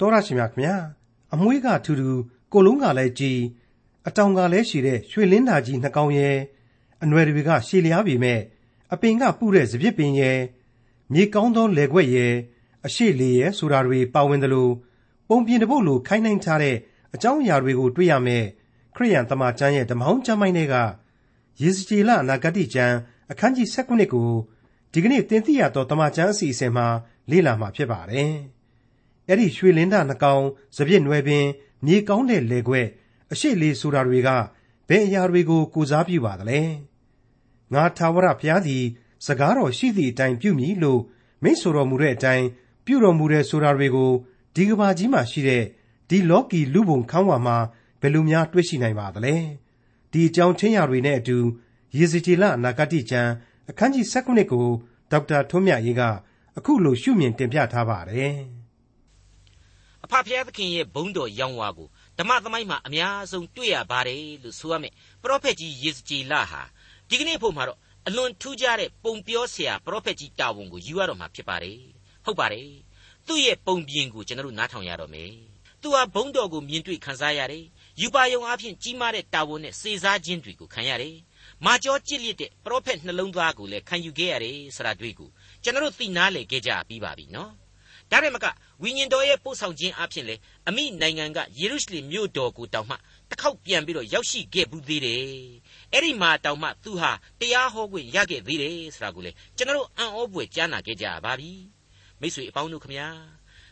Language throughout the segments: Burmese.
တောရရှိမြခင်ဗျာအမွှေးကထူထူကိုလုံးကလည်းကြီးအတောင်ကလည်းရှည်တဲ့ရွှေလင်းသာကြီးနှကောင်းရဲ့အနွယ်တွေကရှည်လျားပေမဲ့အပင်ကပုတဲ့စပြစ်ပင်ရဲ့မြေကောင်းသောလေခွက်ရဲ့အရှိလေရဲ့ဆိုတာတွေပါဝင်တယ်လို့ပုံပြင်တပုတ်လိုခိုင်းနှိုင်းထားတဲ့အကြောင်းအရာတွေကိုတွေ့ရမယ်ခရိယန်တမန်ကျမ်းရဲ့ဓမ္မောင်းကျမ်းပိုင်းတွေကယေဇကျေလအနာဂတိကျမ်းအခန်းကြီး7ခုကိုဒီကနေ့သင်သိရသောတမန်ကျမ်းအစီအစဉ်မှာလေ့လာမှာဖြစ်ပါတယ်။ အဲ့ဒီရွှေလင်းသားနှကောင်စပြည့်နွယ်ပင်မြေကောင်းတဲ့လေခွက်အရှိလေဆိုတာတွေကဘယ်အရာတွေကိုကိုစားပြုပါသလဲ။ငါထာဝရဘုရားသည်စကားတော်ရှိသည့်အတိုင်းပြုမည်လို့မိတ်ဆိုတော်မူတဲ့အတိုင်းပြုတော်မူတဲ့ဆိုတာတွေကိုဒီကဘာကြီးမှာရှိတဲ့ဒီလောကီလူပုံခန်းဝါမှာဘယ်လိုများတွေ့ရှိနိုင်ပါသလဲ။ဒီအကြောင်းချင်းရာတွေနဲ့အတူရေစကြည်လအနာဂတိကျမ်းအခန်းကြီး7ခုကိုဒေါက်တာထွန်းမြတ်ရေးကအခုလိုရှုမြင်တင်ပြထားပါတယ်။အ ဖဖျားသခင်ရဲ့ဘုန်းတော်ရောင်ဝါကိုဓမ္မသမိုင်းမှာအများဆုံးတွေ့ရပါတယ်လို့ဆိုရမယ်။ပရောဖက်ကြီးယေဇကျေလဟာဒီကနေ့ဖို့မှာတော့အလွန်ထူးခြားတဲ့ပုံပြောဆရာပရောဖက်ကြီးတာဝန်ကိုယူရတော့မှာဖြစ်ပါတယ်။ဟုတ်ပါတယ်။သူ့ရဲ့ပုံပြင်ကိုကျွန်တော်တို့နားထောင်ရတော့မယ်။သူဟာဘုန်းတော်ကိုမြင်တွေ့ခံစားရတယ်။ယူပါယုံအဖြစ်ကြီးမားတဲ့တာဝန်နဲ့စေစားခြင်းတွေကိုခံရတယ်။မာကျောကြစ်လစ်တဲ့ပရောဖက်နှလုံးသားကိုလည်းခံယူခဲ့ရတယ်ဆိုတာတွေ့ကိုကျွန်တော်တို့သိနာလေခဲ့ကြပြီးပါပြီနော်။ဒါရမက ဝိညာဉ်တော်ရဲ့ပို့ဆောင်ခြင်းအဖြစ်လေအမိနိုင်ငံကယေရုရှလင်မြို့တော်ကိုတောင်မှတစ်ခေါက်ပြန်ပြီးတော့ရောက်ရှိခဲ့ဘူးသေးတယ်။အဲ့ဒီမှာတောင်မှသူဟာတရားဟောခွင့်ရခဲ့သေးတယ်ဆိုတာကိုလေကျွန်တော်တို့အံ့ဩဖွယ်ကြားနာခဲ့ကြပါပြီ။မိတ်ဆွေအပေါင်းတို့ခမညာ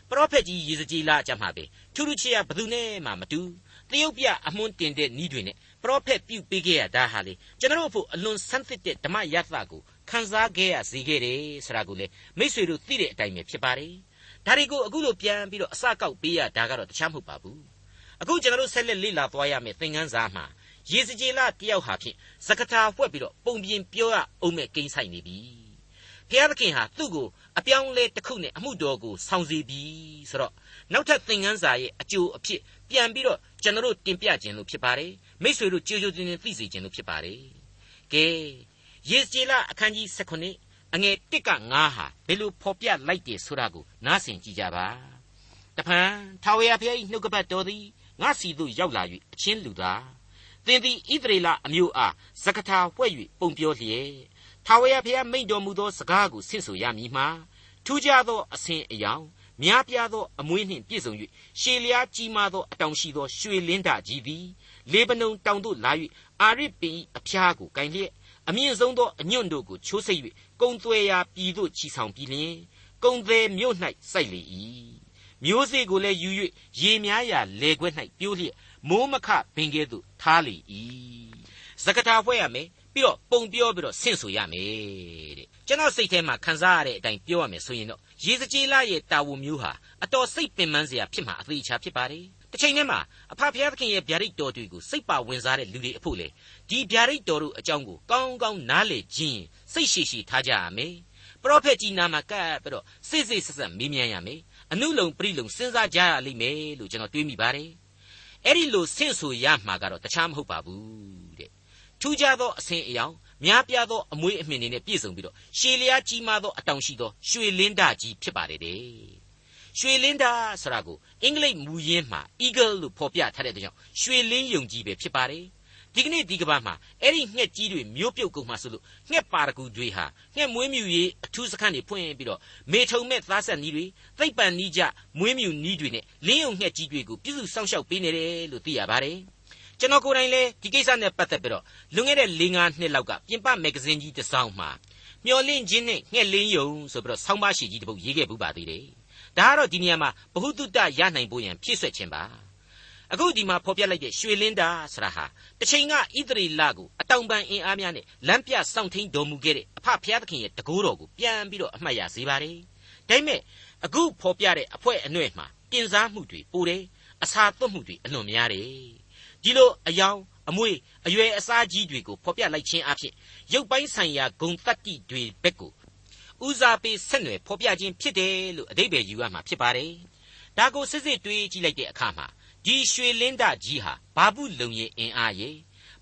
ပရောဖက်ကြီးယေဇကျေလအကြမှာပဲထူးထူးချေရဘသူနဲ့မှမတူတရုတ်ပြအမွှန်းတင်တဲ့ဤတွေနဲ့ပရောဖက်ပြုပေးခဲ့ရတာဟာလေကျွန်တော်တို့ဖို့အလွန်ဆန်းသစ်တဲ့ဓမ္မယသကိုခန်းစားခဲ့ရစေခဲ့တယ်ဆိုတာကိုလေမိษွေတို့သိတဲ့အတိုင်းပဲဖြစ်ပါတယ် ဒါတွေကိုအခုလိုပြန်ပြီးတော့အစကောက်ပေးရတာကတော့တခြားမဟုတ်ပါဘူးအခုကျွန်တော်တို့ဆက်လက်လေ့လာသွားရမယ့်သင်ခန်းစာမှာရေစကြည်လတယောက်ဟာဖြင့်စကထာဖွက်ပြီးတော့ပုံပြင်ပြောရအောင်မဲ့ကိန်းဆိုင်နေပြီဖျားသခင်ဟာသူ့ကိုအပြောင်းလဲတစ်ခုနဲ့အမှုတော်ကိုဆောင်စီပြီဆိုတော့နောက်ထပ်သင်ခန်းစာရဲ့အကျိုးအဖြစ်ပြန်ပြီးတော့ကျွန်တော်တို့တင်ပြခြင်းလို့ဖြစ်ပါတယ်မိษွေတို့ကြိုးကြိုးတင်တင်သိစေခြင်းလို့ဖြစ်ပါတယ်ကဲယေစကြည်လအခန်းကြီး19 အငယ်1က9ဟာဘယ်လိုဖော်ပြလိုက်တယ်ဆိုတာကိုနားဆင်ကြည့်ကြပါတဖန်ထာဝရဘုရား၏နှုတ်ကပတ်တော်သည်ငါစီသို့ရောက်လာ၍အချင်းလူသားသင်သည်ဣသရေလအမျိုးအားဇကထာဖွဲ့၍ပုံပြောလျက်ထာဝရဘုရားမိန့်တော်မူသောစကားကိုဆင့်ဆိုရမည်မှာထူးခြားသောအစဉ်အယောင်များပြားသောအမွေးနှင့်ပြည့်စုံ၍ရှေလျားကြီးမားသောအတောင်ရှိသောရွှေလင်းတကြီးသည်လေဗနုန်တောင်သို့လာ၍အာရစ်ပင်၏အဖျားကိုကင်လျက်အမြင့်ဆုံးသောအညွန့်တို့ကိုချိုးဆိတ်၍ ကုံသွဲရာပြည်သို့ချီဆောင်ပြီးလျင်ကုံသေးမြို့၌စိုက်လေ၏မျိုးစေ့ကိုလည်းယူ၍ရေများရာလေခွက်၌ပြိုးလျက်မိုးမခပင်ကဲ့သို့ထားလေ၏စကတာဖွဲ့ရမယ်ပြီးတော့ပုံပြောပြီးတော့ဆင့်ဆိုရမယ်တဲ့ကျွန်တော်စိတ်ထဲမှာခံစားရတဲ့အတိုင်းပြောရမယ်ဆိုရင်တော့ရေစကြေးလာရဲ့တာဝန်မျိုးဟာအတော်စိတ်ပင်ပန်းစရာဖြစ်မှာအသေးချာဖြစ်ပါတယ် တစ်ချိန်တည်းမှာအဖဖျားသခင်ရဲ့ဗျာဒိတ်တော်တွေကိုစိတ်ပါဝင်စားတဲ့လူတွေအဖို့လေဒီဗျာဒိတ်တော်တို့အကြောင်းကိုကောင်းကောင်းနားလည်ခြင်းစိတ်ရှိရှိထားကြရမယ်ပရောဖက်ကြီးနာမှာကပ်ပြီးတော့စိတ်စိတ်ဆက်ဆက်မေးမြန်းရမယ်အနုလုံပရိလုံစဉ်းစားကြရလိမ့်မယ်လို့ကျွန်တော်တွေးမိပါတယ်အဲ့ဒီလိုဆင့်ဆိုရမှာကတော့တခြားမဟုတ်ပါဘူးတဲ့ထူးခြားသောအစဉ်အယောင်များပြားသောအမွေးအမြင်တွေနဲ့ပြည့်စုံပြီးတော့ရှေလျားကြီးမားသောအတောင်ရှိသောရွှေလင်းတကြီးဖြစ်ပါတယ်တဲ့ ရွှေလင်းတာဆိုတာကိုအင်္ဂလိပ်မူရင်းမှာ eagle လို့ဖော်ပြထားတဲ့ကြောင့်ရွှေလင်းယုံကြီးပဲဖြစ်ပါတယ်ဒီကနေ့ဒီကဘာမှာအဲ့ဒီငှက်ကြီးတွေမျိုးပြုတ်ကုန်မှဆိုလို့ငှက်ပါရကူတွေဟာငှက်မွေးမြူရေးအထူးစခန်းတွေဖွင့်ပြီးတော့မေထုံမဲ့သားဆက်နီးတွေသိပ်ပန်နီးကြမွေးမြူနီးတွေနဲ့လင်းယုံငှက်ကြီးတွေကိုပြည့်စုံစောင့်ရှောက်ပေးနေတယ်လို့သိရပါတယ်ကျွန်တော်ကိုယ်တိုင်လည်းဒီကိစ္စနဲ့ပတ်သက်ပြီးတော့လွန်ခဲ့တဲ့၄၅နှစ်လောက်ကပြင်ပမဂ္ဂဇင်းကြီးတစ်စောင်မှာမျော်လင့်ခြင်းနဲ့ငှက်လင်းယုံဆိုပြီးတော့ဆောင်းပါးရှိကြီးတစ်ပုဒ်ရေးခဲ့ပူပါသေးတယ် ဒါကတော့ဒီနေရာမှာဘ ഹു တုတရနိုင်ဖို့ရန်ဖြည့်ဆွက်ခြင်းပါအခုဒီမှာဖော်ပြလိုက်တဲ့ရွှေလင်းတာဆရာဟာတချိန်ကဣသရေလကိုအတောင်ပံအင်အားများနဲ့လမ်းပြစောင့်ထိန်တော်မူခဲ့တဲ့အဖဖျားသခင်ရဲ့တကူတော်ကိုပြန်ပြီးတော့အမှတ်ရစေပါတယ်ဒါပေမဲ့အခုဖော်ပြတဲ့အဖွဲအနှဲ့မှာပြင်စားမှုတွေပိုတယ်အစာသွတ်မှုတွေအလွန်များတယ်ဒီလိုအယောင်အမွေအရွယ်အစားကြီးတွေကိုဖော်ပြလိုက်ခြင်းအဖြစ်ရုပ်ပိုင်းဆိုင်ရာဂုံတတ္တိတွေဘက်ကို ဦးစားပေးဆက်နွယ်ဖော်ပြခြင်းဖြစ်တယ်လို့အတိတ်ပဲယူရမှာဖြစ်ပါတယ်ဒါကိုစစ်စစ်တွေးကြည့်လိုက်တဲ့အခါမှာဒီရွှေလင်းဒကြီးဟာဘာဘူးလုံရင်အင်အားရေ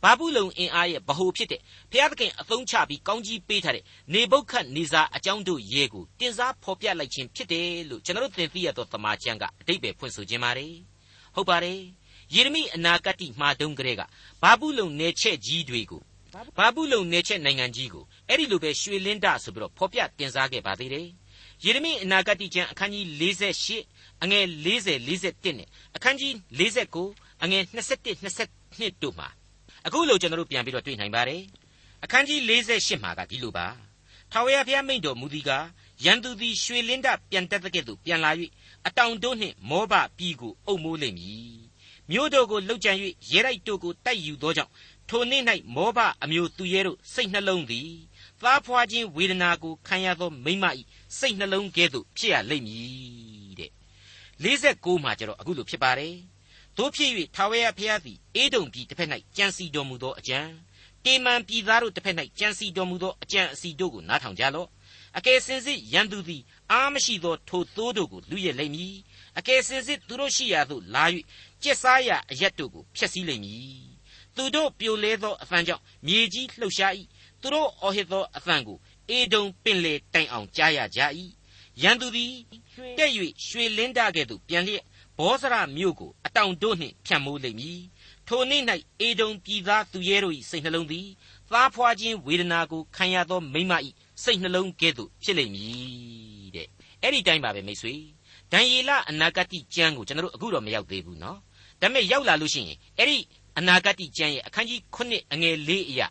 ဘာဘူးလုံအင်အားရဲ့ဗဟိုဖြစ်တဲ့ဘုရားသခင်အသုံးချပြီးကောင်းကြီးပေးထားတဲ့နေဘုခတ်နေစာအကြောင်းတို့ရဲကိုတင်စားဖော်ပြလိုက်ခြင်းဖြစ်တယ်လို့ကျွန်တော်တို့သင်သိရသောသမာကျမ်းကအတိတ်ပဲဖွင့်ဆိုခြင်းပါတယ်ဟုတ်ပါတယ်ယေရမိအနာဂတ်မှာတုန်းကလေးကဘာဘူးလုံနယ်ချက်ကြီးတွေကို ဘာဘူးလုံနယ်ချက်နိုင်ငံကြီးကိုအဲ့ဒီလိုပဲရွှေလင်းဒဆိုပြီးတော့ဖော်ပြတင်စားခဲ့ပါသေးတယ်ယေရမိအနာဂတ်ကျမ်းအခန်းကြီး48အငယ်40 41နဲ့အခန်းကြီး49အငယ်21 22တို့မှာအခုလိုကျွန်တော်တို့ပြန်ပြီးတော့တွေ့နိုင်ပါတယ်အခန်းကြီး48မှာကဒီလိုပါထာဝရဘုရားမိန့်တော်မူသည်ကားရန်သူသည်ရွှေလင်းဒပြန်တက်တဲ့ကဲ့သို့ပြန်လာ၍အတောင်တို့နှင့်မောဘပြည်ကိုအုပ်မိုးလိမ့်မည်မြို့တို့ကိုလှုပ်ကြံ၍ရဲရိုက်တို့ကိုတိုက်ယူသောကြောင့် ထိုနေ့၌မောဘအမျိုးသူရဲတို့စိတ်နှလုံးသည်သားဖွာခြင်းဝေဒနာကိုခံရသောမိမ၏စိတ်နှလုံးကဲ့သို့ဖြစ်ရလိမ့်မည်တဲ့49မှာကျတော့အခုလိုဖြစ်ပါတယ်တို့ဖြစ်၍ထာဝရဘုရားသည်အေဒုံပြည်တစ်ဖက်၌ကြံစီတော်မူသောအကြံတေမန်ပြည်သားတို့တစ်ဖက်၌ကြံစီတော်မူသောအကြံအစီတို့ကိုနားထောင်ကြလော့အကယ်စင်စစ်ရန်သူသည်အားမရှိသောထိုသိုးတို့ကိုလူရလိမ့်မည်အကယ်စင်စစ်သူတို့ရှိရာသို့လာ၍ကျက်စားရာအရက်တို့ကိုဖျက်ဆီးလိမ့်မည် သူတို့ပြိုလဲသောအဖန်ကြောင့်မြေကြီးလှုပ်ရှား၏သူတို့အော်ဟစ်သောအဖန်ကိုအေဒုံပင်လေတိုင်အောင်ကြားရကြ၏ရန်သူသည်တက်၍ရွှေလင်းတကဲ့သို့ပြန်လျက်ဘောဇရမြို့ကိုအတောင်တို့နှင့်ဖြန့်မိုးလိမ့်မည်ထိုနေ့၌အေဒုံပြည်သားသူရဲတို့၏စိတ်နှလုံးသည်သားဖွာခြင်းဝေဒနာကိုခံရသောမိမ၏စိတ်နှလုံးကဲ့သို့ဖြစ်လိမ့်မည်တဲ့အဲ့ဒီတိုင်းပါပဲမိတ်ဆွေဒံယေလအနာဂတိကျမ်းကိုကျွန်တော်တို့အခုတော့မရောက်သေးဘူးเนาะဒါပေမဲ့ရောက်လာလို့ရှိရင်အဲ့ဒီ အနာဂတိကျမ်းရဲ့အခန်းကြီး9အငယ်၄အရာ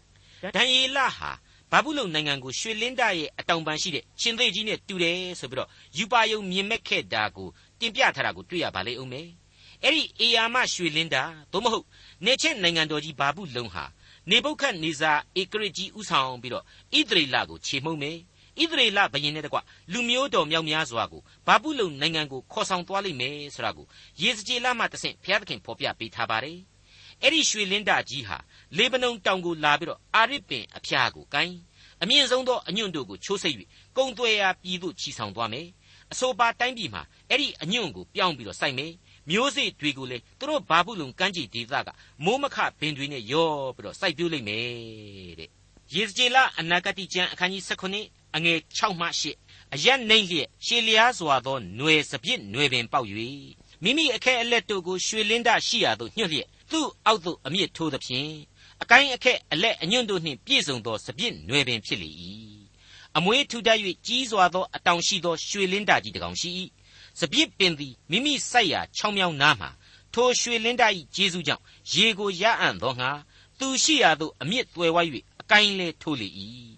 ဒံယေလဟာဘာဘူးလုံနိုင်ငံကိုရွှေလင်းဒရဲ့အတောင်ပံရှိတဲ့ရှင်သေကြီးနဲ့တူတယ်ဆိုပြီးတော့ယူပါယုံမြင်မဲ့ခဲ့တာကိုတင်ပြထားတာကိုတွေ့ရပါလေဦးမယ်အဲ့ဒီအေယာမရွှေလင်းဒသို့မဟုတ်နေချက်နိုင်ငံတော်ကြီးဘာဘူးလုံဟာနေပုတ်ခတ်နေစာဧကရကြီးဥဆောင်ပြီးတော့ဣသရေလကိုခြေမှုန်းမယ်ဣသရေလဘယင်နဲ့တကွလူမျိုးတော်မြောက်များစွာကိုဘာပုလုံနိုင်ငံကိုခေါ်ဆောင်သွားလိမ့်မယ်ဆိုတာကိုယေစကြည်လမှတဆင့်ဘုရားသခင်ဖော်ပြပေးထားပါတယ် အဲ့ဒီရွှေလင်းဒကြီးဟာလေဗနုန်တောင်ကိုလာပြီးတော့အာရစ်ပင်အဖျားကိုကိုင်းအမြင့်ဆုံးသောအညွန့်တို့ကိုချိုးဆိပ်၍ကုံသွဲရာပြည်သို့ချီဆောင်သွားမယ်အဆိုပါတိုင်းပြည်မှာအဲ့ဒီအညွန့်ကိုပြောင်းပြီးတော့စိုက်မယ်မျိုးစေ့တွေကိုလေသူတို့ဘာဘူးလုံကမ်းခြေဒေသကမိုးမခပင်တွေနဲ့ရောပြီးတော့စိုက်ပျိုးလိုက်မယ်တဲ့ယေစကြည်လအနာဂတိကျမ်းအခန်းကြီး19အငယ်6မှ8အရက်နှိမ့်လျက်ရှေလျားစွာသောຫນွယ်စပြစ်ຫນွယ်ပင်ပေါက်၍မိမိအခဲအလက်တို့ကိုရွှေလင်းဒရှိရာသို့ညှွတ်လျက် သူ့အောက်သို့အမြစ်ထိုးသဖြင့်အကိုင်းအခက်အလက်အညွန့်တို့နှင့်ပြည့်စုံသောစပြစ်နွယ်ပင်ဖြစ်လေ၏အမွေးထူထပ်၍ကြီးစွာသောအတောင်ရှိသောရွှေလင်းတကြီးတစ်ကောင်ရှိ၏စပြစ်ပင်သည်မိမိစိုက်ရာချောင်းမြောင်းနားမှာထိုရွှေလင်းတ၏ကျေးဇူးကြောင့်ရေကိုရအံ့သောငါသူရှိရာသို့အမြင့်သွယ်ဝိုက်၍အကိုင်းလဲထိုးလေ၏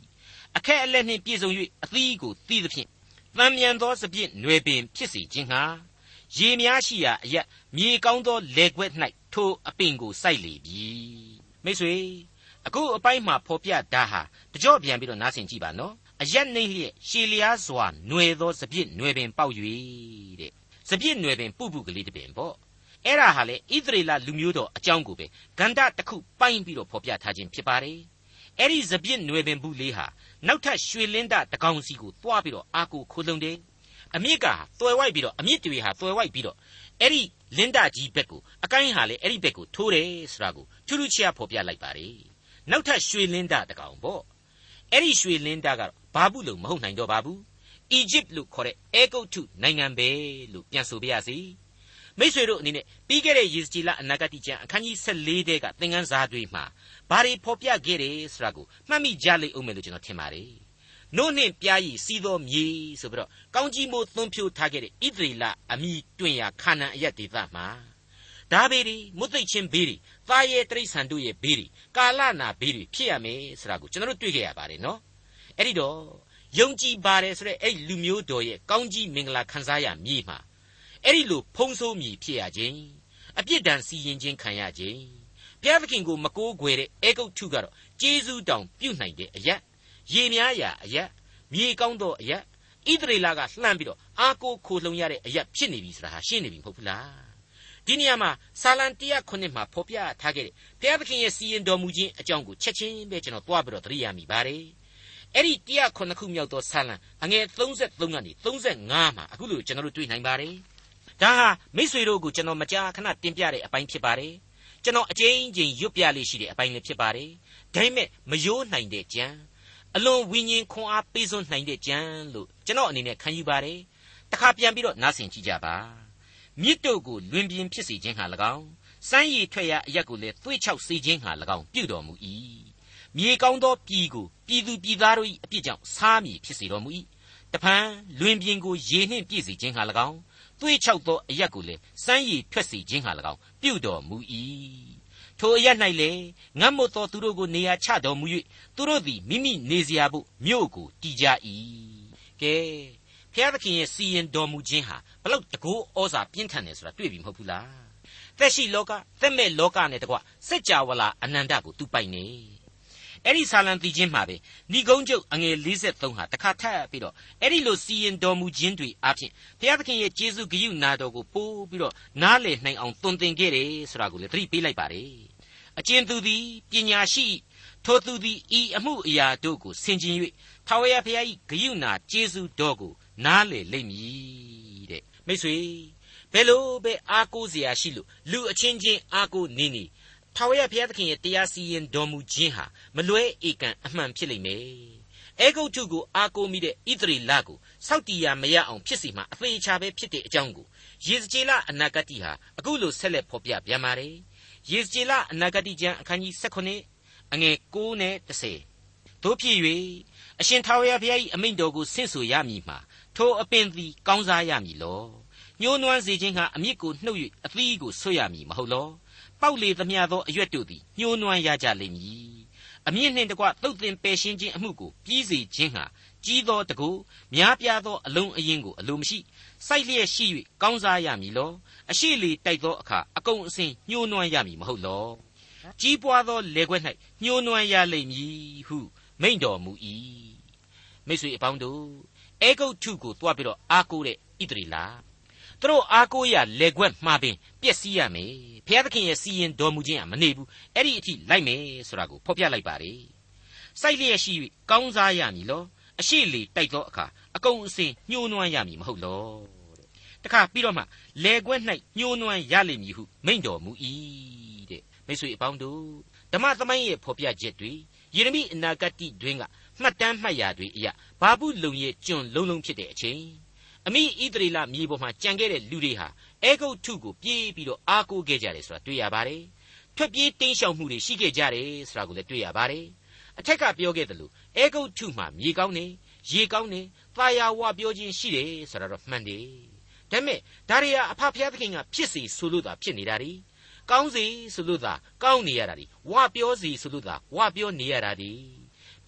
အခက်အလက်နှင့်ပြည့်စုံ၍အသီးကိုသီးသဖြင့်တံမြန်သောစပြစ်နွယ်ပင်ဖြစ်စီခြင်းငါရေများရှိရာအရက်မြေကောင်းသောလေခွက် ထိုအပင်ကိုစိုက်လေပြီမိတ်ဆွေအခုအပိုင်းမှာဖော်ပြတာဟာတကြော့ပြန်ပြီးတော့နားဆင်ကြည့်ပါနော်အရက်နှိမ့်လျက်ရှည်လျားစွာຫນွယ်သောစပြစ်ຫນွယ်ပင်ပေါက်၍တဲ့စပြစ်ຫນွယ်ပင်ပုပုကလေးတစ်ပင်ပေါ့အဲ့ဒါဟာလေဣသရေလလူမျိုးတော်အကြောင်းကိုပဲဂန္ဓတစ်ခုပိုင်းပြီးတော့ဖော်ပြထားခြင်းဖြစ်ပါတယ်အဲ့ဒီစပြစ်ຫນွယ်ပင်ဘူးလေးဟာနောက်ထပ်ရွှေလင်းဒတကောင်စီကိုတွားပြီးတော့အာကိုခိုးလုံတယ်အမြစ်ကသွယ်ဝိုက်ပြီးတော့အမြစ်တွေဟာသွယ်ဝိုက်ပြီးတော့ အဲ့ဒီလင်းဒကြီးဘက်ကိုအကိုင်းဟာလေအဲ့ဒီဘက်ကိုထိုးတယ်ဆိုတာကိုထူးထူးခြားဖော်ပြလိုက်ပါတယ်နောက်ထပ်ရွှေလင်းဒတကောင်ပေါ့အဲ့ဒီရွှေလင်းဒကတော့ဘာဘူးလို့မဟုတ်နိုင်တော့ပါဘူးအီဂျစ်လို့ခေါ်တဲ့အဲဂုတ်ထုနိုင်ငံပဲလို့ပြန်ဆိုပြရစီမိษွေတို့အနေနဲ့ပြီးခဲ့တဲ့ယေစကြည်လအနာဂတိကျမ်းအခန်းကြီး14တဲကသင်ခန်းစာတွေမှာဘာတွေဖော်ပြခဲ့တယ်ဆိုတာကိုမှတ်မိကြလိမ့်အောင်မယ်လို့ကျွန်တော်ထင်ပါတယ် နို့နှင့်ပြားရည်စီးသောမြေဆိုပြီးတော့ကောင်းကြီးမိုးသွန်းဖြိုးထားခဲ့တဲ့ဣသရေလအမိတွင်ရာခါနန်အရက်ဒေသမှာဒါဘေးတွေမွတ်သိချင်းဘေးတွေသားရဲတိရစ္ဆာန်တို့ရဲ့ဘေးတွေကာလနာဘေးတွေဖြစ်ရမယ်ဆိုတာကိုကျွန်တော်တို့တွေ့ခဲ့ရပါတယ်နော်အဲ့ဒီတော့ယုံကြည်ပါတယ်ဆိုတဲ့အဲ့လူမျိုးတော်ရဲ့ကောင်းကြီးမင်္ဂလာခံစားရမြေမှာအဲ့ဒီလိုဖုံးဆိုးမြည်ဖြစ်ရခြင်းအပြစ်ဒဏ်စီရင်ခြင်းခံရခြင်းဘုရားသခင်ကိုမကိုးကွယ်တဲ့အေဂုတ်ထုကတော့ကျေးဇူးတောင်ပြုနိုင်တဲ့အရက် ရေများရာအရက်မြေကောင်းသောအရက်ဣသရေလကလှမ်းပြီးတော့အာကိုခိုလှုံရတဲ့အရက်ဖြစ်နေပြီဆိုတာဟာရှင်းနေပြီမဟုတ်ဘူးလားဒီနေရာမှာဆာလံ109မှာဖော်ပြထားခဲ့တဲ့ဘုရားသခင်ရဲ့စီရင်တော်မူခြင်းအကြောင်းကိုချက်ချင်းပဲကျွန်တော်တွားပြီးတော့သတိရမိပါတယ်အဲ့ဒီ109ခုမြောက်သောဆာလံအငယ်33ကနေ35မှာအခုလိုကျွန်တော်တို့တွေ့နိုင်ပါတယ်ဒါဟာမိษွေတို့ကိုကျွန်တော်မကြာခဏတင်ပြတဲ့အပိုင်းဖြစ်ပါတယ်ကျကျွန်တော်အကျဉ်းချင်းရွတ်ပြလေးရှိတဲ့အပိုင်းလေးဖြစ်ပါတယ်ဒါပေမဲ့မယိုးနိုင်တဲ့ကြံ အလွန်ဝိညာဉ်ခွန်အားပေးစွန်းနိုင်တဲ့ကြံလို့ကျွန်တော်အနေနဲ့ခံယူပါတယ်တခါပြန်ပြီးတော့နားဆင်ကြည့်ကြပါမြစ်တို့ကိုလွင်ပြင်ဖြစ်စေခြင်းဟာ၎င်းစမ်းရည်ထွက်ရာအရက်ကိုလည်းသွေးချောက်စေခြင်းဟာ၎င်းပြုတော်မူ၏မြေကောင်းသောပြည်ကိုပြည်သူပြည်သားတို့၏အပြစ်ကြောင့်စားမည်ဖြစ်စေတော်မူ၏တဖန်လွင်ပြင်ကိုရေနှင့်ပြည့်စေခြင်းဟာ၎င်းသွေးချောက်သောအရက်ကိုလည်းစမ်းရည်ထွက်စေခြင်းဟာ၎င်းပြုတော်မူ၏ ထိုအရ၌လေငတ်မွတ်သောသူတို့ကိုနေရာချတော်မူ၍သူတို့သည်မိမိနေစရာဘို့မြို့ကိုတည်ကြ၏ကဲဖျားသခင်ရဲ့စီရင်တော်မူခြင်းဟာဘလောက်တကောဩဇာပြင်းထန်တယ်ဆိုတာတွေ့ပြီမဟုတ်ဘူးလားသက်ရှိလောကသက်မဲ့လောကနဲ့တကွစัจ java လာအနန္တကိုသူပိုင်နေ အဲ့ဒီဆာလံတီချင်းမှာပဲဏိကုံးကျုပ်အငယ်53ဟာတခါထပ်ပြီးတော့အဲ့ဒီလိုစီရင်တော်မူခြင်းတွေအပြင်ဘုရားသခင်ရဲ့ကျေးဇူးဂရုဏာတော်ကိုပို့ပြီးတော့နားလည်နိုင်အောင်တွင်တင်ခဲ့တယ်ဆိုတာကိုလည်းသတိပေးလိုက်ပါတယ်အကျဉ်သူသည်ပညာရှိထိုသူသည်ဤအမှုအရာတို့ကိုဆင်ခြင်၍ထာဝရဘုရား၏ဂရုဏာကျေးဇူးတော်ကိုနားလည်လိမ့်မည်တဲ့မိတ်ဆွေဘယ်လိုပဲအားကိုးစရာရှိလို့လူအချင်းချင်းအားကိုးနေနေ ထာဝရဘုရားသခင်ရဲ့တရားစီရင်တော်မူခြင်းဟာမလွဲဧကန်အမှန်ဖြစ်လိမ့်မယ်အဲဂုတ်ထုကိုအားကိုးမိတဲ့ဣသရေလကိုစောက်တီးရမရအောင်ဖြစ်စီမှာအသေးချာပဲဖြစ်တဲ့အကြောင်းကိုယေဇကျေလအနာဂတိဟာအခုလိုဆက်လက်ဖော်ပြပြန်ပါတယ်ယေဇကျေလအနာဂတိကျမ်းအခန်းကြီး18အငယ်9နဲ့10တို့ဖြစ်၍အရှင်ထာဝရဘုရား၏အမိန့်တော်ကိုဆင့်ဆိုရမည်မှာထိုအပင်သည်ကောင်းစားရမည်လောညှိုးနွမ်းစေခြင်းကအမြစ်ကိုနှုတ်၍အသီးကိုဆွရမည်မဟုတ်လော ပေါက်လေသမျှသောအရွက်တို့သည်ညှိုးနွမ်းရကြလိမ့်မည်အမြင့်နှင့်တကွသုတ်သင်ပယ်ရှင်းခြင်းအမှုကိုပြီးစေခြင်းဟာကြီးသောတကူများပြားသောအလုံးအရင်ကိုအလိုမရှိစိုက်လျက်ရှိ၍ကောင်းစားရမည်လောအရှိလေတိုက်သောအခါအကုန်အစင်ညှိုးနွမ်းရမည်မဟုတ်လောကြီးပွားသောလေခွက်၌ညှိုးနွမ်းရလိမ့်မည်ဟုမိန့်တော်မူ၏မိတ်ဆွေအပေါင်းတို့အဲဂုတ်ထုကိုတွားပြီးတော့အားကိုးတဲ့ဣသရေလ သူတို့အားကိုးရလေခွက်မှားပင်ပျက်စီးရမယ်ဘုရားသခင်ရဲ့စီရင်တော်မူခြင်းကမနေဘူးအဲ့ဒီအထိလိုက်မယ်ဆိုတာကိုဖော်ပြလိုက်ပါလေစိုက်လျက်ရှိ၍ကောင်းစားရမည်လောအရှိလေတိုက်သောအခါအကုန်အစင်ညှိုးနွမ်းရမည်မဟုတ်လောတဲ့တခါပြီးတော့မှလေခွက်၌ညှိုးနွမ်းရလိမ့်မည်ဟုမိန့်တော်မူ၏တဲ့မိတ်ဆွေအပေါင်းတို့ဓမ္မသမိုင်းရဲ့ဖော်ပြချက်တွေယေရမိအနာဂတ်တွင်ကမှတ်တမ်းမှတ်ရာတွေအရာဘာဘူးလုံရဲ့ကျွန်လုံးလုံးဖြစ်တဲ့အချိန် အမိဣသရေလမြေပေါ်မှာကြံခဲ့တဲ့လူတွေဟာအဲဂုတ်ထုကိုပြေးပြီးတော့အားကိုးခဲ့ကြတယ်ဆိုတာတွေ့ရပါတယ်ထွက်ပြေးတင်းရှောင်မှုတွေရှိခဲ့ကြတယ်ဆိုတာကိုလည်းတွေ့ရပါတယ်အထက်ကပြောခဲ့တယ်လို့အဲဂုတ်ထုမှာမြေကောင်းနေရေကောင်းနေသာယာဝပြောခြင်းရှိတယ်ဆိုတာတော့မှန်တယ်ဒါပေမဲ့ဒါရီယာအဖဖျားသခင်ကဖြစ်စီဆိုလို့သာဖြစ်နေတာ ड़ी ကောင်းစီဆိုလို့သာကောင်းနေရတာ ड़ी ဝပြောစီဆိုလို့သာဝပြောနေရတာ ड़ी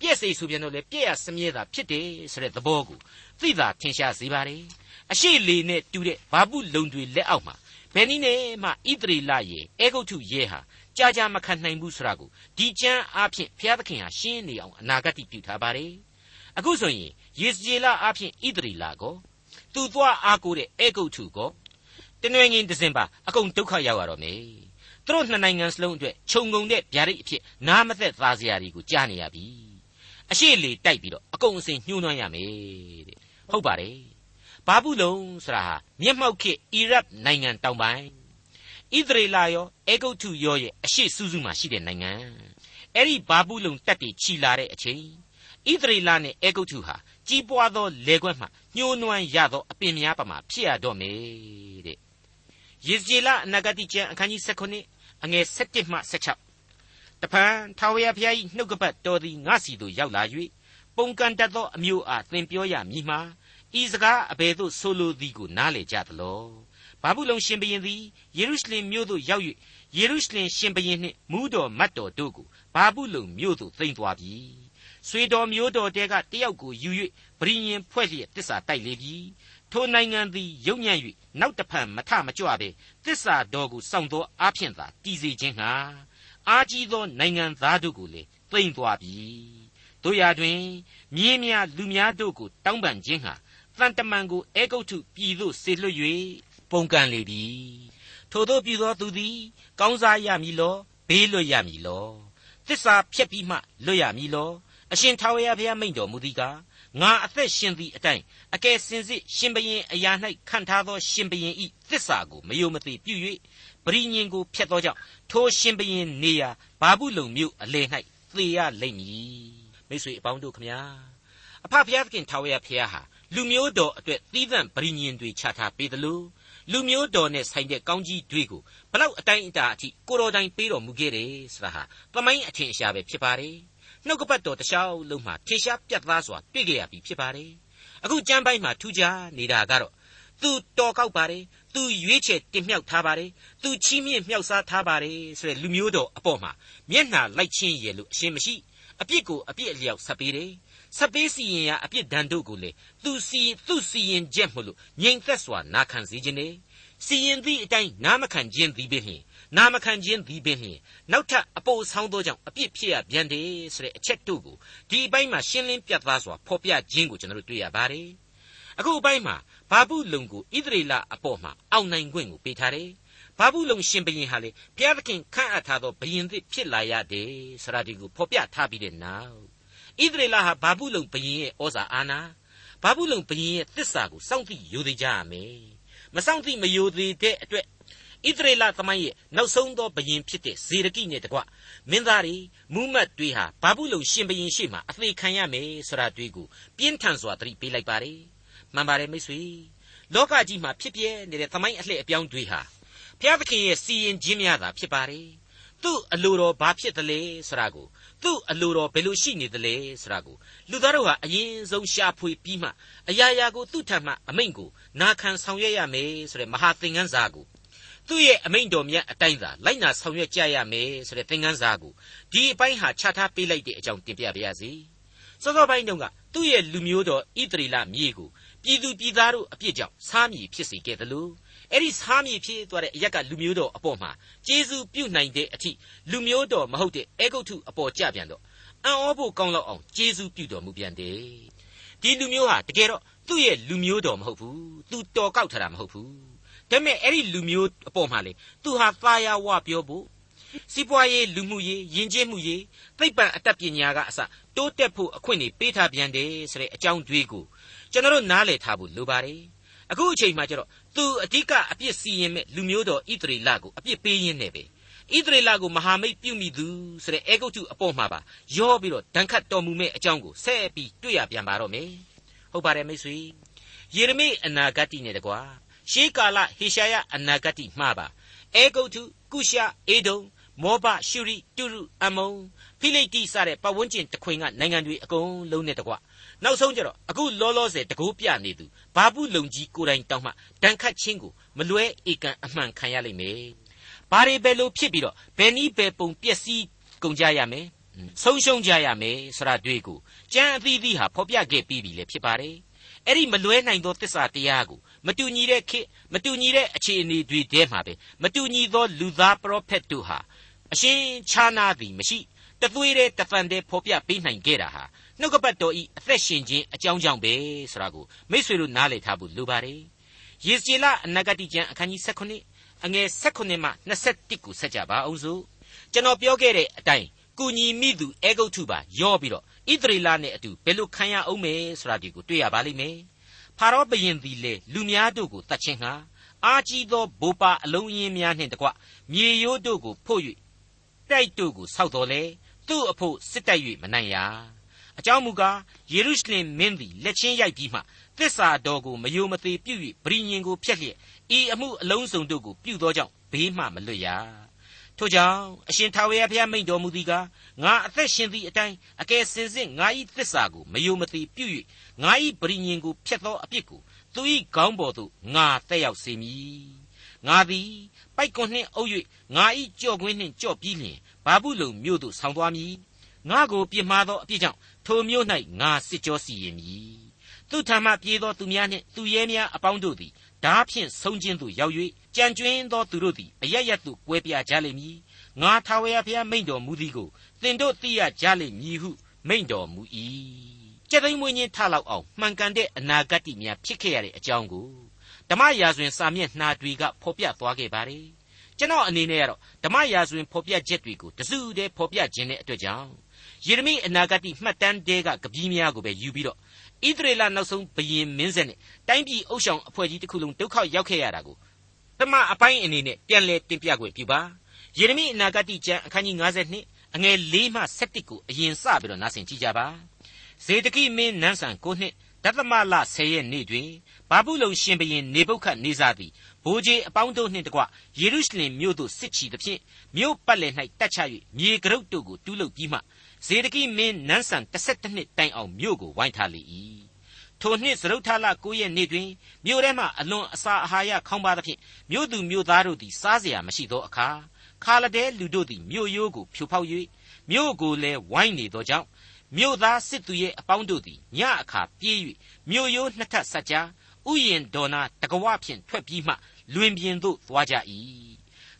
ပြည့်စေဆိုပြန်တော့လေပြည့်ရစမြဲတာဖြစ်တယ်ဆိုတဲ့သဘောကိုသိသာထင်ရှားစေပါတယ်အရှိလေနဲ့တူတဲ့ဘာပုလုံတွေလက်အောက်မှာဘယ်နည်းနဲ့မှဣသရေလရဲ့အေဂုတ်ထုရဲ့ဟာကြာကြာမခံနိုင်ဘူးဆိုတာကိုဒီကျမ်းအားဖြင့်ဘုရားသခင်ဟာရှင်းနေအောင်အနာဂတ်ပြုထားပါတယ်အခုဆိုရင်ယေစကျေလအားဖြင့်ဣသရေလကိုသူသွားအားကိုးတဲ့အေဂုတ်ထုကိုတနွေငင်ဒဇင်ပါအကုန်ဒုက္ခရောက်ရတော့မယ်သူတို့နှစ်နိုင်ငံစလုံးအတွက်ခြုံငုံတဲ့ဗျာဒိတ်အဖြစ်နားမသက်သားစရာတွေကိုကြားနေရပြီ အရှိလေတိုက်ပြီးတော့အကုန်အစင်ညှိုးနှွမ်းရမယ်တဲ့ဟုတ်ပါတယ်ဘာဘူးလုံဆိုတာဟာမျက်မှောက်ခေအီရတ်နိုင်ငံတောင်ပိုင်းဣသရေလရောအေဂုတ်ထုရောရဲ့အရှိစူးစူးမှာရှိတဲ့နိုင်ငံအဲ့ဒီဘာဘူးလုံတက်ပြီးခြီလာတဲ့အချိန်ဣသရေလနဲ့အေဂုတ်ထုဟာကြီးပွားသောလေခွက်မှညှိုးနှွမ်းရသောအပင်များပမာဖြစ်ရတော့မယ်တဲ့ယေဇေလအနာဂတိကျမ်းအခန်းကြီး19အငယ်17မှ16 တဖန်ထာဝရဘုရား၏နှုတ်ကပတ်တော်သည်ငါစီသို့ရောက်လာ၍ပုန်ကန်တတ်သောအမျိုးအားသင်ပြောရမည်မှာဤစကားအဘယ်သို့ဆိုလိုသည်ကိုနားလည်ကြသလောဘာဘူးလုံရှင်ဘရင်သည်ယေရုရှလင်မြို့သို့ရောက်၍ယေရုရှလင်ရှင်ဘရင်နှင့်မူးတော်မတ်တော်တို့ကိုဘာဘူးလုံမြို့သို့သိမ်းသွားပြီဆွေတော်မျိုးတော်တဲကတယောက်ကိုယူ၍ဗြိညင်ဖွဲ့လျက်တစ္ဆာတိုက်လေပြီထိုနိုင်ငံသည်ယုံညံ့၍နောက်တဖန်မထမကြွပဲတစ္ဆာတော်ကိုစောင့်သောအားဖြင့်သာတည်စေခြင်းဟာ အားကြီးသောနိုင်ငံသားတို့ကိုလည်းသိမ့်သွားပြီတို့ရာတွင်မြင်းများလူများတို့ကိုတောင်းပန်ခြင်းဟာတန်တမန်ကိုအေဂုတ်ထုပြည်သို့ဆေလွတ်၍ပုန်ကန်လေပြီထို့သောပြည်သောသူသည်ကောင်းစားရမည်လောဘေးလွတ်ရမည်လောသစ္စာဖြတ်ပြီးမှလွတ်ရမည်လောအရှင်ထာဝရဘုရားမိန့်တော်မူသည်ကားငါအသက်ရှင်သည့်အတိုင်းအကယ်စင်စစ်ရှင်ဘရင်အရာ၌ခံထားသောရှင်ဘရင်ဤသစ္စာကိုမယုံမသိပြု၍ ပရိညင်ကိုဖျက်သောကြောင့်ထိုရှင်ဘရင်နေရာဘာဘူးလုံမြို့အလေ၌သေရလိမ့်မည်မိတ်ဆွေအပေါင်းတို့ခမညာအဖဖျားသခင်ထာဝရဘုရားဟာလူမျိုးတော်အတွက်သီးသန့်ပရိညင်တွေချထားပေးတယ်လို့လူမျိုးတော်နဲ့ဆိုင်တဲ့ကောင်းကြီးတွေကိုဘလောက်အတိုင်းအတာအထိကိုတော်တိုင်ပေးတော်မူခဲ့တယ်ဆိုတာဟာသမိုင်းအထင်ရှားပဲဖြစ်ပါတယ်နှုတ်ကပတ်တော်တခြားလုံးမှာထေရှားပြတ်သားစွာတွေ့ကြရပြီဖြစ်ပါတယ်အခုကျမ်းပိုင်းမှာထူးခြားနေတာကတော့သူတော်ကောက်ပါတယ် သူရွေးချယ်တင်မြှောက်ထားပါတယ်သူချီးမြှင့်မြှောက်စားထားပါတယ်ဆိုတဲ့လူမျိုးတော်အပေါ်မှာမျက်နှာလိုက်ချင်းရလို့အရှင်းမရှိအပြစ်ကိုအပြစ်အလျောက်ဆက်ပေးတယ်ဆက်ပေးစီရင်ရာအပြစ်ဒဏ်တို့ကိုလေသူစီသူစီရင်ချက်မို့လို့ငြိမ်သက်စွာနာခံစေခြင်း ਨੇ စီရင်သည့်အတိုင်းနားမခံခြင်းသည်ပင်လျှင်နာမခံခြင်းသည်ပင်လျှင်နောက်ထပ်အပိုဆောင်းသောကြောင့်အပြစ်ဖြစ်ရပြန်တယ်ဆိုတဲ့အချက်တို့ကိုဒီအပိုင်းမှာရှင်းလင်းပြသစွာဖော်ပြခြင်းကိုကျွန်တော်တို့တွေ့ရပါတယ်အခုအပိုင်းမှာ ဘာဘူးလုံကိုဣသရေလအပေါ်မှာအောက်နိုင်ခွင့်ကိုပေးထားတယ်ဘာဘူးလုံရှင်ဘရင်ဟာလေဘုရားသခင်ခန့်အပ်ထားသောဘရင်သစ်ဖြစ်လာရတယ်ဆိုတာဒီကိုဖော်ပြထားပြီးတဲ့နောက်ဣသရေလဟာဘာဘူးလုံဘရင်ရဲ့ဩဇာအာဏာဘာဘူးလုံဘရင်ရဲ့သစ္စာကိုစောင့်သိယူသိကြရမယ်မစောင့်သိမယူသေးတဲ့အတွက်ဣသရေလသမိုင်းရဲ့နောက်ဆုံးသောဘုရင်ဖြစ်တဲ့ဇေဒကိနဲ့တကွမင်းသားတွေမူးမတ်တွေဟာဘာဘူးလုံရှင်ဘုရင်ရှေ့မှာအသေးခံရမယ်ဆိုတာတွေ့ကိုပြင်းထန်စွာသတိပေးလိုက်ပါတယ် မှန်ပါတယ်မိတ်ဆွေလောကကြီးမှာဖြစ်ပြနေတဲ့သမိုင်းအလှည့်အပြောင်းတွေဟာဘုရားသခင်ရဲ့စီရင်ခြင်းများသာဖြစ်ပါတယ်သူ့အလိုတော်ဘာဖြစ်သလဲဆိုတာကိုသူ့အလိုတော်ဘယ်လိုရှိနေသလဲဆိုတာကိုလူသားတို့ဟာအရင်ဆုံးရှာဖွေပြီးမှအရာရာကိုသူ့ထံမှအမိန့်ကိုနာခံဆောင်ရွက်ရမယ်ဆိုတဲ့မဟာသင်ခန်းစာကိုသူ့ရဲ့အမိန့်တော်မြတ်အတိုင်းသာလိုက်နာဆောင်ရွက်ကြရမယ်ဆိုတဲ့သင်ခန်းစာကိုဒီအပိုင်းဟာချထားပေးလိုက်တဲ့အကြောင်းတင်ပြပါရစေ။စောစောပိုင်းတုန်းကသူ့ရဲ့လူမျိုးတော်ဣသရေလမြေကို ပြည်သူပြည်သားတို့အပြစ်ကြောင့်စားမည်ဖြစ်စေခဲ့တယ်လို့အဲ့ဒီစားမည်ဖြစ်သွားတဲ့အရက်ကလူမျိုးတော်အပေါ်မှာကျေးဇူးပြုနိုင်တဲ့အထိလူမျိုးတော်မဟုတ်တဲ့အေဂုတ်ထုအပေါ်ကြပြန်တော့အံ့ဩဖို့ကောင်းလောက်အောင်ကျေးဇူးပြုတော်မူပြန်တယ်။ဒီလူမျိုးဟာတကယ်တော့သူ့ရဲ့လူမျိုးတော်မဟုတ်ဘူး။သူတော်ကောက်ထားတာမဟုတ်ဘူးဒါပေမဲ့အဲ့ဒီလူမျိုးအပေါ်မှာလေသူဟာသာယာဝပြောဖို့စီးပွားရေးလူမှုရေးယဉ်ကျေးမှုရေးသိပ္ပံအတတ်ပညာကအစတိုးတက်ဖို့အခွင့်အရေးပေးထားပြန်တယ်ဆိုတဲ့အကြောင်းတွေးကို ကျွန်တော်တို့နားလည်ထားဖို့လိုပါတယ်အခုအချိန်မှကျတော့သူအဓိကအပြစ်စီရင်မဲ့လူမျိုးတော်ဣသရေလကိုအပြစ်ပေးရင်းနဲ့ပဲဣသရေလကိုမဟာမိတ်ပြုမိသူဆိုတဲ့အေဂုတ်တုအပေါ်မှာပါရောပြီးတော့ဒဏ်ခတ်တော်မူမဲ့အကြောင်းကိုဆက်ပြီးတွေ့ရပြန်ပါတော့မယ်ဟုတ်ပါတယ်မိတ်ဆွေယေရမိအနာဂတ်တိနဲ့တကွာရှေးကာလဟေရှာယအနာဂတ်မှာပါအေဂုတ်ထုကုရှာအေဒုံ မောဘရှုရိတုရုအမုံဖိလိတိစတဲ့ပတ်ဝန်းကျင်တခွင်ကနိုင်ငံတွေအကုန်လုံးနဲ့တကွနောက်ဆုံးကျတော့အခုလောလောဆယ်တကူပြနေသူဘာပုလုံကြီးကိုတိုင်တောင်းမှဒဏ်ခတ်ခြင်းကိုမလွဲဧကန်အမှန်ခံရလိမ့်မယ်ဘာတွေပဲလို့ဖြစ်ပြီးတော့ဘယ်နည်းပဲပုံပျက်စီးကုန်ကြရမယ်ဆုံးရှုံးကြရမယ်ဆိုတာတွေ့ကိုကြံအသီးသီးဟာဖော်ပြခဲ့ပြီးပြီလေဖြစ်ပါတယ်အဲ့ဒီမလွဲနိုင်သောတစ္ဆာတရားကိုမတူညီတဲ့ခေမတူညီတဲ့အခြေအနေတွေထဲမှာပဲမတူညီသောလူသားပရောဖက်တို့ဟာ အရှင်ခြားနာသည်မရှိတသွေးတဲ့တဖန်တဲ့ဖော်ပြပေးနိုင်ခဲ့တာဟာနှုတ်ကပတ်တော်ဤအသက်ရှင်ခြင်းအကြောင်းကြောင့်ပဲဆိုတာကိုမိษွေတို့နားလည်ထားဖို့လိုပါတယ်ယေစီလအနာဂတိကျမ်းအခန်းကြီး16အငယ်16မှ21ကိုဆက်ကြပါအောင်စို့ကျွန်တော်ပြောခဲ့တဲ့အတိုင်းကုညီမိသူအေဂုတ်ထုပါယောပြီးတော့ဣသရေလနဲ့အတူဘယ်လိုခံရအောင်မယ်ဆိုတာဒီကိုတွေ့ရပါလိမ့်မယ်ဖာရောဘုရင်သည်လေလူများတို့ကိုတတ်ခြင်းဟာအာကြီးသောဘိုးပါအလုံးရင်းများနှင့်တကွမြေရိုးတို့ကိုဖို့၍ တိုက်တို့ကိုဆောက်တော်လေသူ့အဖို့စစ်တိုက်၍မနိုင်ရအကြောင်းမူကားယေရုရှလင်မင်းသည်လက်ချင်းရိုက်ပြီးမှသစ္စာတော်ကိုမယိုမသေးပြု၍ဗြိညင်ကိုဖျက်လျက်ဤအမှုအလုံးစုံတို့ကိုပြုသောကြောင့်ဘေးမှမလွတ်ရထို့ကြောင့်အရှင်ထာဝရဘုရားမိန့်တော်မူသည်ကားငါအသက်ရှင်သည့်အတိုင်းအကယ်စင်စစ်ငါ၏သစ္စာကိုမယိုမသေးပြု၍ငါ၏ပရိညင်ကိုဖျက်သောအပြစ်ကိုသူ၏ခေါင်းပေါ်သို့ငါတက်ရောက်စေမည်ငါသည် ပိုက်ကွန်နှင့်အုပ်၍ငါ၏ကြော့ကွင်းနှင့်ကြော့ပြီးလျင်ဘာဘူးလုံမြို့သို့ဆောင်းသွားမည်ငါကိုပြစ်မှားသောအပြစ်ကြောင့်ထိုမြို့၌ငါစစ်ကြောစီရင်မည်သူထံမှပြေးသောသူများနှင့်သူရဲများအပေါင်းတို့သည်ဓာဖြင့်ဆုံးခြင်းသို့ရောက်၍ကြံကျွင်းသောသူတို့သည်အရရသို့ကွဲပြားကြလိမ့်မည်ငါထာဝရဘုရားမိန့်တော်မူသည်ကိုသင်တို့သိရကြလိမ့်မည်ဟုမိန့်တော်မူ၏ကြက်သိမ်းမွေးခြင်းထလောက်အောင်မှန်ကန်တဲ့အနာဂတ်တိများဖြစ်ခဲ့ရတဲ့အကြောင်းကို ဓမ္မရာဇဝင်စာမျက်နှာတွေကဖော်ပြသွားခဲ့ပါတယ်ကျွန်တော်အနေနဲ့ကတော့ဓမ္မရာဇဝင်ဖော်ပြချက်တွေကိုတစုတည်းဖော်ပြခြင်းတဲ့အတွက်ကြောင့်ယေရမိအနာဂတ်မှတ်တမ်းတဲကကပီးများကိုပဲယူပြီးတော့ဣသရေလနောက်ဆုံးဘယင်မင်းဆက်နဲ့တိုင်းပြည်အုပ်ဆောင်အဖွဲ့ကြီးတစ်ခုလုံးဒုက္ခရောက်ခဲ့ရတာကိုပထမအပိုင်းအနေနဲ့ပြန်လည်တင်ပြခွင့်ပြုပါယေရမိအနာဂတိကျမ်းအခန်းကြီး52အငယ်၄မှ7ကိုအရင်စပြီးတော့နားဆင်ကြည့်ကြပါဇေဒကိမင်းနန်းဆန်9နှစ်ဒသမလ10ရက်နေ့တွင် ဘာဘူးလုံရှင်ဘရင်နေပုခတ်နေစားသည်ဘိုးကြီးအပေါင်းတို့နှင့်တကွယေရုရှလင်မြို့သို့စစ်ချီသဖြင့်မြို့ပတ်လည်၌တက်ချ၍မြေကရုတ်တို့ကိုတူးလုပ်ပြီးမှဇေဒကိမင်းနန်းဆန်17နှစ်တိုင်အောင်မြို့ကိုဝိုင်းထားလေ၏ထိုနှစ်သရုတ်ထလ9ရက်နေ့တွင်မြို့ထဲမှအလွန်အစာအာဟာရခေါင်းပါသဖြင့်မြို့သူမြို့သားတို့သည်စားเสียမရှိသောအခါခါလဒဲလူတို့သည်မြို့ရိုးကိုဖြိုဖောက်၍မြို့ကိုလည်းဝိုင်းနေသောကြောင့်မြို့သားစစ်သူရဲ့အပေါင်းတို့သည်ညအခါပြေး၍မြို့ရိုးနှစ်ထပ်ဆက်ကြား ဥယျင်ဒေါ်နာတကဝဖြင့်ထွက်ပြီးမှလွင်ပြင်သို့သွားကြ၏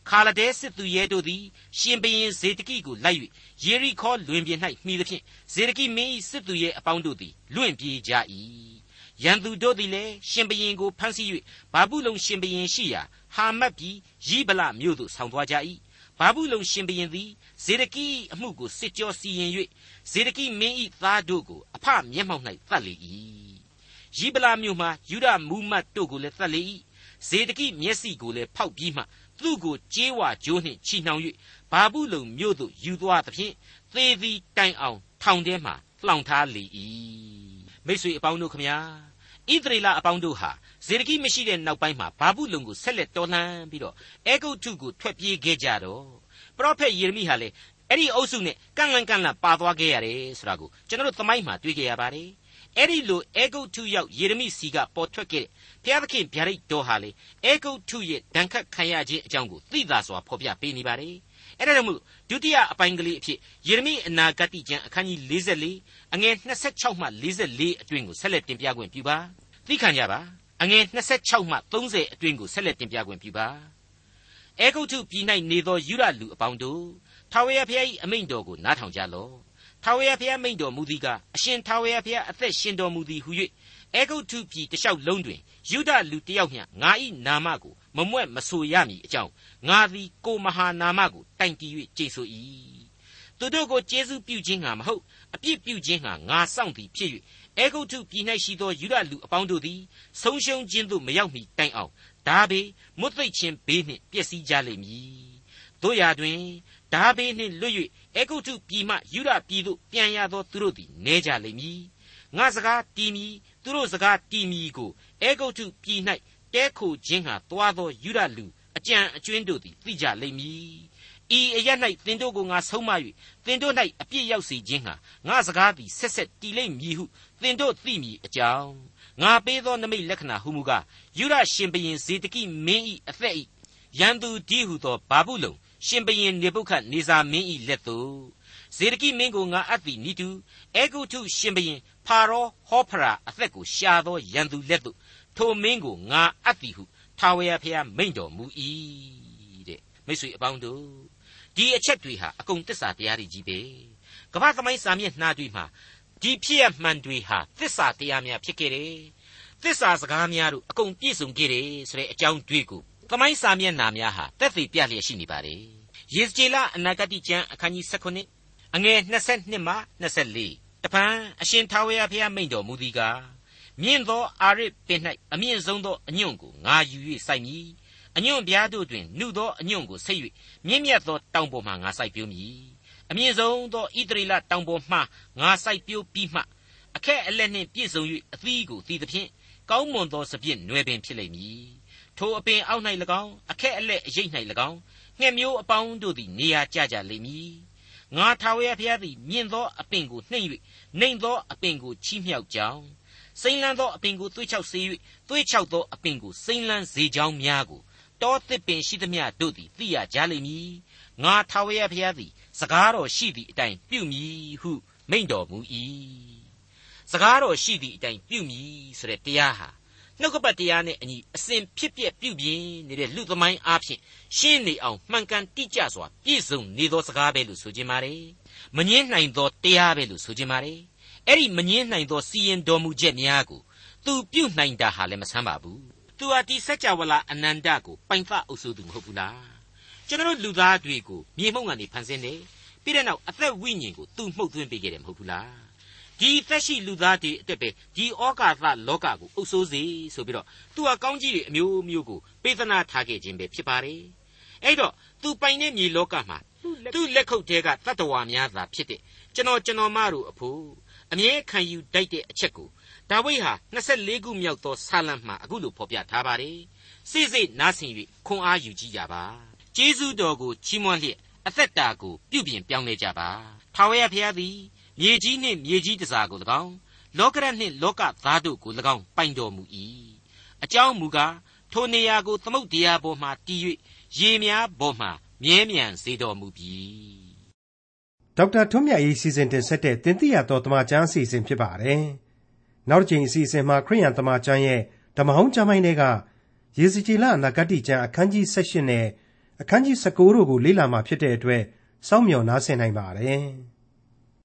ခါလဒဲစစ်သူရဲတို့သည်ရှင်ဘရင်ဇေဒကိကိုလိုက်၍ယေရိခေါလွင်ပြင်၌မှီသဖြင့်ဇေဒကိမင်း၏စစ်သူရဲအပေါင်းတို့သည်လွင့်ပြေးကြ၏ရန်သူတို့သည်လည်းရှင်ဘရင်ကိုဖမ်းဆီး၍ဘာဘူးလုံရှင်ဘရင်ရှိရာဟာမတ်ပြည်ရိဗလမြို့သို့ဆောင်သွားကြ၏ဘာဘူးလုံရှင်ဘရင်သည်ဇေဒကိအမှုကိုစစ်ကြောစီရင်၍ဇေဒကိမင်း၏သားတို့ကိုအဖမျက်မှောက်၌သတ်လေ၏ ရိဗလာမြို့မှာယူဒမူမတ်တို့ကိုလည်းသတ်လေ၏ဇေဒကိမျက်စိကိုလည်းဖောက်ပြီးမှသူ့ကိုကြေးဝါကြိုးနှင့်ချီနှောင်၍ဘာဘူးလုံမြို့သို့ယူသွားသဖြင့်သေသည်တိုင်အောင်ထောင်ထဲမှလှောင်ထားလေ၏မိတ်ဆွေအပေါင်းတို့ခမညာဣသရေလအပေါင်းတို့ဟာဇေဒကိမရှိတဲ့နောက်ပိုင်းမှာဘာဘူးလုံကိုဆက်လက်တော်လှန်ပြီးတော့အဲဂုတ်ထုကိုထွက်ပြေးခဲ့ကြတော့ပရောဖက်ယေရမိဟာလေအဲ့ဒီအုပ်စုနဲ့ကန့်လန့်ကန့်လန့်ပါသွားခဲ့ရတယ်ဆိုတာကိုကျွန်တော်တို့သမိုင်းမှာတွေ့ကြရပါတယ် အဲ့ဒီလိုအေဂုတ်ထုရောက်ယေရမိစီကပေါ်ထွက်ခဲ့တဲ့ဘုရားသခင်ဗျာဒိတ်တော်ဟာလေအေဂုတ်ထုရဲ့ဒဏ်ခတ်ခံရခြင်းအကြောင်းကိုသိသာစွာဖော်ပြပေးနေပါတယ်အဲ့ဒါကြောင့်မို့ဒုတိယအပိုင်းကလေးအဖြစ်ယေရမိအနာဂတိကျမ်းအခန်းကြီး44အငယ်26မှ44အတွင်းကိုဆက်လက်တင်ပြခွင့်ပြုပါသိခံကြပါအငယ်26မှ30အတွင်းကိုဆက်လက်တင်ပြခွင့်ပြုပါအေဂုတ်ထုပြည်၌နေသောယူရလူအပေါင်းတို့ထာဝရဘုရား၏အမိန့်တော်ကိုနားထောင်ကြလော့ ထာဝရဘုရားမိန့်တော်မူသည်ကအရှင်ထာဝရဘုရားအသက်ရှင်တော်မူသည်ဟု၍အေဂုတ်ထုပြည်တလျှောက်လုံးတွင်ယူဒလူတယောက်မျှငါ၏နာမကိုမမွဲ့မဆိုရမည်အကြောင်းငါသည်ကိုမဟာနာမကိုတိုင်တည်၍ကြိတ်ဆို၏သူတို့ကိုကျေးဇူးပြုခြင်းငါမဟုတ်အပြစ်ပြုခြင်းငါငါစောင့်သည်ဖြစ်၍အေဂုတ်ထုပြည်၌ရှိသောယူဒလူအပေါင်းတို့သည်ဆုံးရှုံးခြင်းသို့မရောက်မီတိုင်အောင်ဒါဘေမွတ်သိပ်ခြင်းဘေးနှင့်ပျက်စီးကြလိမ့်မည်တို့ရာတွင်ဒါဘေးနှင့်လွတ်၍ အေဂုတ်ထုပြည်မှယူဒပြည်သို့ပြန်ရသောသူတို့သည်နေကြလိမ့်မည်ငါစကားတီးမီသူတို့စကားတီးမီကိုအေဂုတ်ထုပြည်၌တဲခိုခြင်းဟာတွားသောယူဒလူအကြံအကျွင်းတို့သည်သိကြလိမ့်မည်ဤအရ၌သင်တို့ကိုငါဆုံးမ၍သင်တို့၌အပြစ်ရောက်စေခြင်းဟာငါစကားသည်ဆက်ဆက်တီလိမ့်မည်ဟုသင်တို့သိမည်အကြောင်းငါပေးသောနမိတ်လက္ခဏာဟုမူကားယူဒရှင်ဘရင်ဇေတကိမင်း၏အသက်၏ရန်သူဒီဟုသောဘာဘူးလုံ ရှင်ဘရင်နေပုခတ်နေဇာမင်း၏လက်သို့ဇေဒကိမင်းကိုငါအပ်သည်နိတုအေဂုထုရှင်ဘရင်ဖာရောဟောဖရာအသက်ကိုရှာသောရန်သူလက်သို့ထိုမင်းကိုငါအပ်သည်ဟုထာဝရဘုရားမိန့်တော်မူ၏တဲ့မိတ်ဆွေအပေါင်းတို့ဒီအချက်တွေဟာအကုန်တစ္ဆာတရားတွေကြီးပဲကမ္ဘာသမိုင်းစာမျက်နှာတွေမှာဒီဖြစ်ရမှန်တွေဟာတစ္ဆာတရားများဖြစ်ခဲ့တယ်တစ္ဆာစကားများတို့အကုန်ပြည့်စုံခဲ့တယ်ဆိုတဲ့အကြောင်းတွေကို သမိုင်းစာမျက်နှာများဟာတက်သေးပြလျက်ရှိနေပါတယ်ယေဇကျေလအနာဂတိကျမ်းအခန်းကြီး19အငယ်22မှ24တပန်အရှင်ထာဝရဘုရားမိန့်တော်မူသည်ကားမြင့်သောအာရစ်ပင်၌အမြင့်ဆုံးသောအညွန့်ကိုငါယူ၍စိုက်မည်အညွန့်ပြားတို့တွင်နှုသောအညွန့်ကိုဆိတ်၍မြင့်မြတ်သောတောင်ပေါ်မှငါစိုက်ပျိုးမည်အမြင့်ဆုံးသောဣသရေလတောင်ပေါ်မှငါစိုက်ပျိုးပြီးမှအခက်အလက်နှင့်ပြည့်စုံ၍အသီးကိုသီးသဖြင့်ကောင်းမွန်သောစပြည့်နွယ်ပင်ဖြစ်လိမ့်မည် ထိုအပင်အောက်၌၎င်းအခက်အလက်အရိပ်၌၎င်းငှက်မျိုးအပေါင်းတို့သည်နေရာကျကြလိမ့်မည်ငါထာဝရဘုရားသည်မြင့်သောအပင်ကိုနှိမ့်၍နှိမ့်သောအပင်ကိုချီးမြှောက်ကြောင်းစိမ့်လန်းသောအပင်ကိုသွေးချောက်စေ၍သွေးချောက်သောအပင်ကိုစိမ့်လန်းစေကြောင်းများကိုတောသစ်ပင်ရှိသမျှတို့သည်သိရကြလိမ့်မည်ငါထာဝရဘုရားသည်စကားတော်ရှိသည့်အတိုင်းပြုမည်ဟုမိန့်တော်မူ၏စကားတော်ရှိသည့်အတိုင်းပြုမည်ဆိုတဲ့တရားဟာ နှုတ်ကပတ်တရားနဲ့အညီအစဉ်ဖြစ်ပြပြုပြင်နေတဲ့လူသမိုင်းအားဖြင့်ရှင်းနေအောင်မှန်ကန်တိကျစွာပြည့်စုံနေသောစကားပဲလို့ဆိုခြင်းပါတယ်မငင်းနိုင်သောတရားပဲလို့ဆိုခြင်းပါတယ်အဲ့ဒီမငင်းနိုင်သောစီရင်တော်မူချက်များကိုသူပြုနိုင်တာဟာလည်းမဆန်းပါဘူးသူဟာဒီစัจ java လာအနန္တကိုပိုင်ဖအုပ်စိုးသူမဟုတ်ဘူးလားကျွန်တော်လူသားတွေကိုမြေမှုန့်ကနေဖန်ဆင်းတယ်ပြီးတဲ့နောက်အသက်ဝိညာဉ်ကိုသူမှုတ်သွင်းပေးခဲ့တယ်မဟုတ်ဘူးလား ဒဒီသက်ရှိလူသားတွေအတွက်ပဲဒီဩကာသလောကကိုအုပ်ဆိုးစေဆိုပြီးတော့သူဟာကောင်းကြီးတွေအမျိုးမျိုးကိုပေးသနာထားခဲ့ခြင်းပဲဖြစ်ပါတယ်အဲ့တော့သူပိုင်တဲ့မြေလောကမှာသူ့လက်ခုပ်ထဲကတတ္တဝါများသာဖြစ်တဲ့ကျွန်တော်ကျွန်တော်မတို့အဖို့အမြဲခံယူတိုက်တဲ့အချက်ကိုဒါဝိဒ်ဟာ24ခုမြောက်သောဆာလံမှာအခုလိုဖော်ပြထားပါတယ်စိစိနားဆင်၍ခွန်အားယူကြည့်ကြပါကျေးဇူးတော်ကိုချီးမွမ်းလျက်အသက်တာကိုပြုပြင်ပြောင်းလဲကြပါထာဝရဘုရားသည် မြေကြီးနှင့်မြေကြီးတစားကို၎င်းလောကရနှင့်လောကသားတို့ကို၎င်းပိုင်တော်မူ၏အကြောင်းမူကားထိုနေရာကိုသမုတ်တရားပေါ်မှတည်၍ရေများပေါ်မှမြဲမြံစေတော်မူပြီဒေါက်တာထွန်းမြတ်ရေးစီစဉ်တင်ဆက်တဲ့တင်ပြရတော်တမချန်းအစီအစဉ်ဖြစ်ပါတယ်နောက်တစ်ချိန်အစီအစဉ်မှာခရိယန်တမချန်းရဲ့ဓမ္မဟောင်းကျမ်းပိုင်းတွေကရေစကြည်လအနာဂတိကျမ်းအခန်းကြီး16နဲ့အခန်းကြီး19တို့ကိုလေ့လာမှဖြစ်တဲ့အတွက်စောင့်မျှော်နားဆင်နိုင်ပါတယ်။